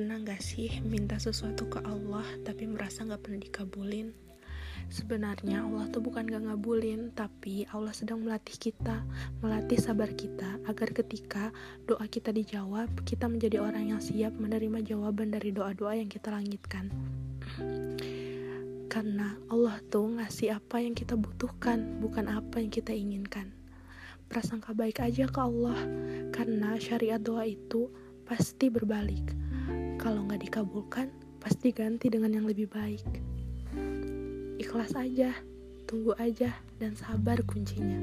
gak sih minta sesuatu ke Allah tapi merasa gak pernah dikabulin? Sebenarnya Allah tuh bukan gak ngabulin, tapi Allah sedang melatih kita, melatih sabar kita agar ketika doa kita dijawab, kita menjadi orang yang siap menerima jawaban dari doa-doa yang kita langitkan. Karena Allah tuh ngasih apa yang kita butuhkan, bukan apa yang kita inginkan. Prasangka baik aja ke Allah, karena syariat doa itu pasti berbalik kalau nggak dikabulkan, pasti ganti dengan yang lebih baik. Ikhlas aja, tunggu aja, dan sabar kuncinya.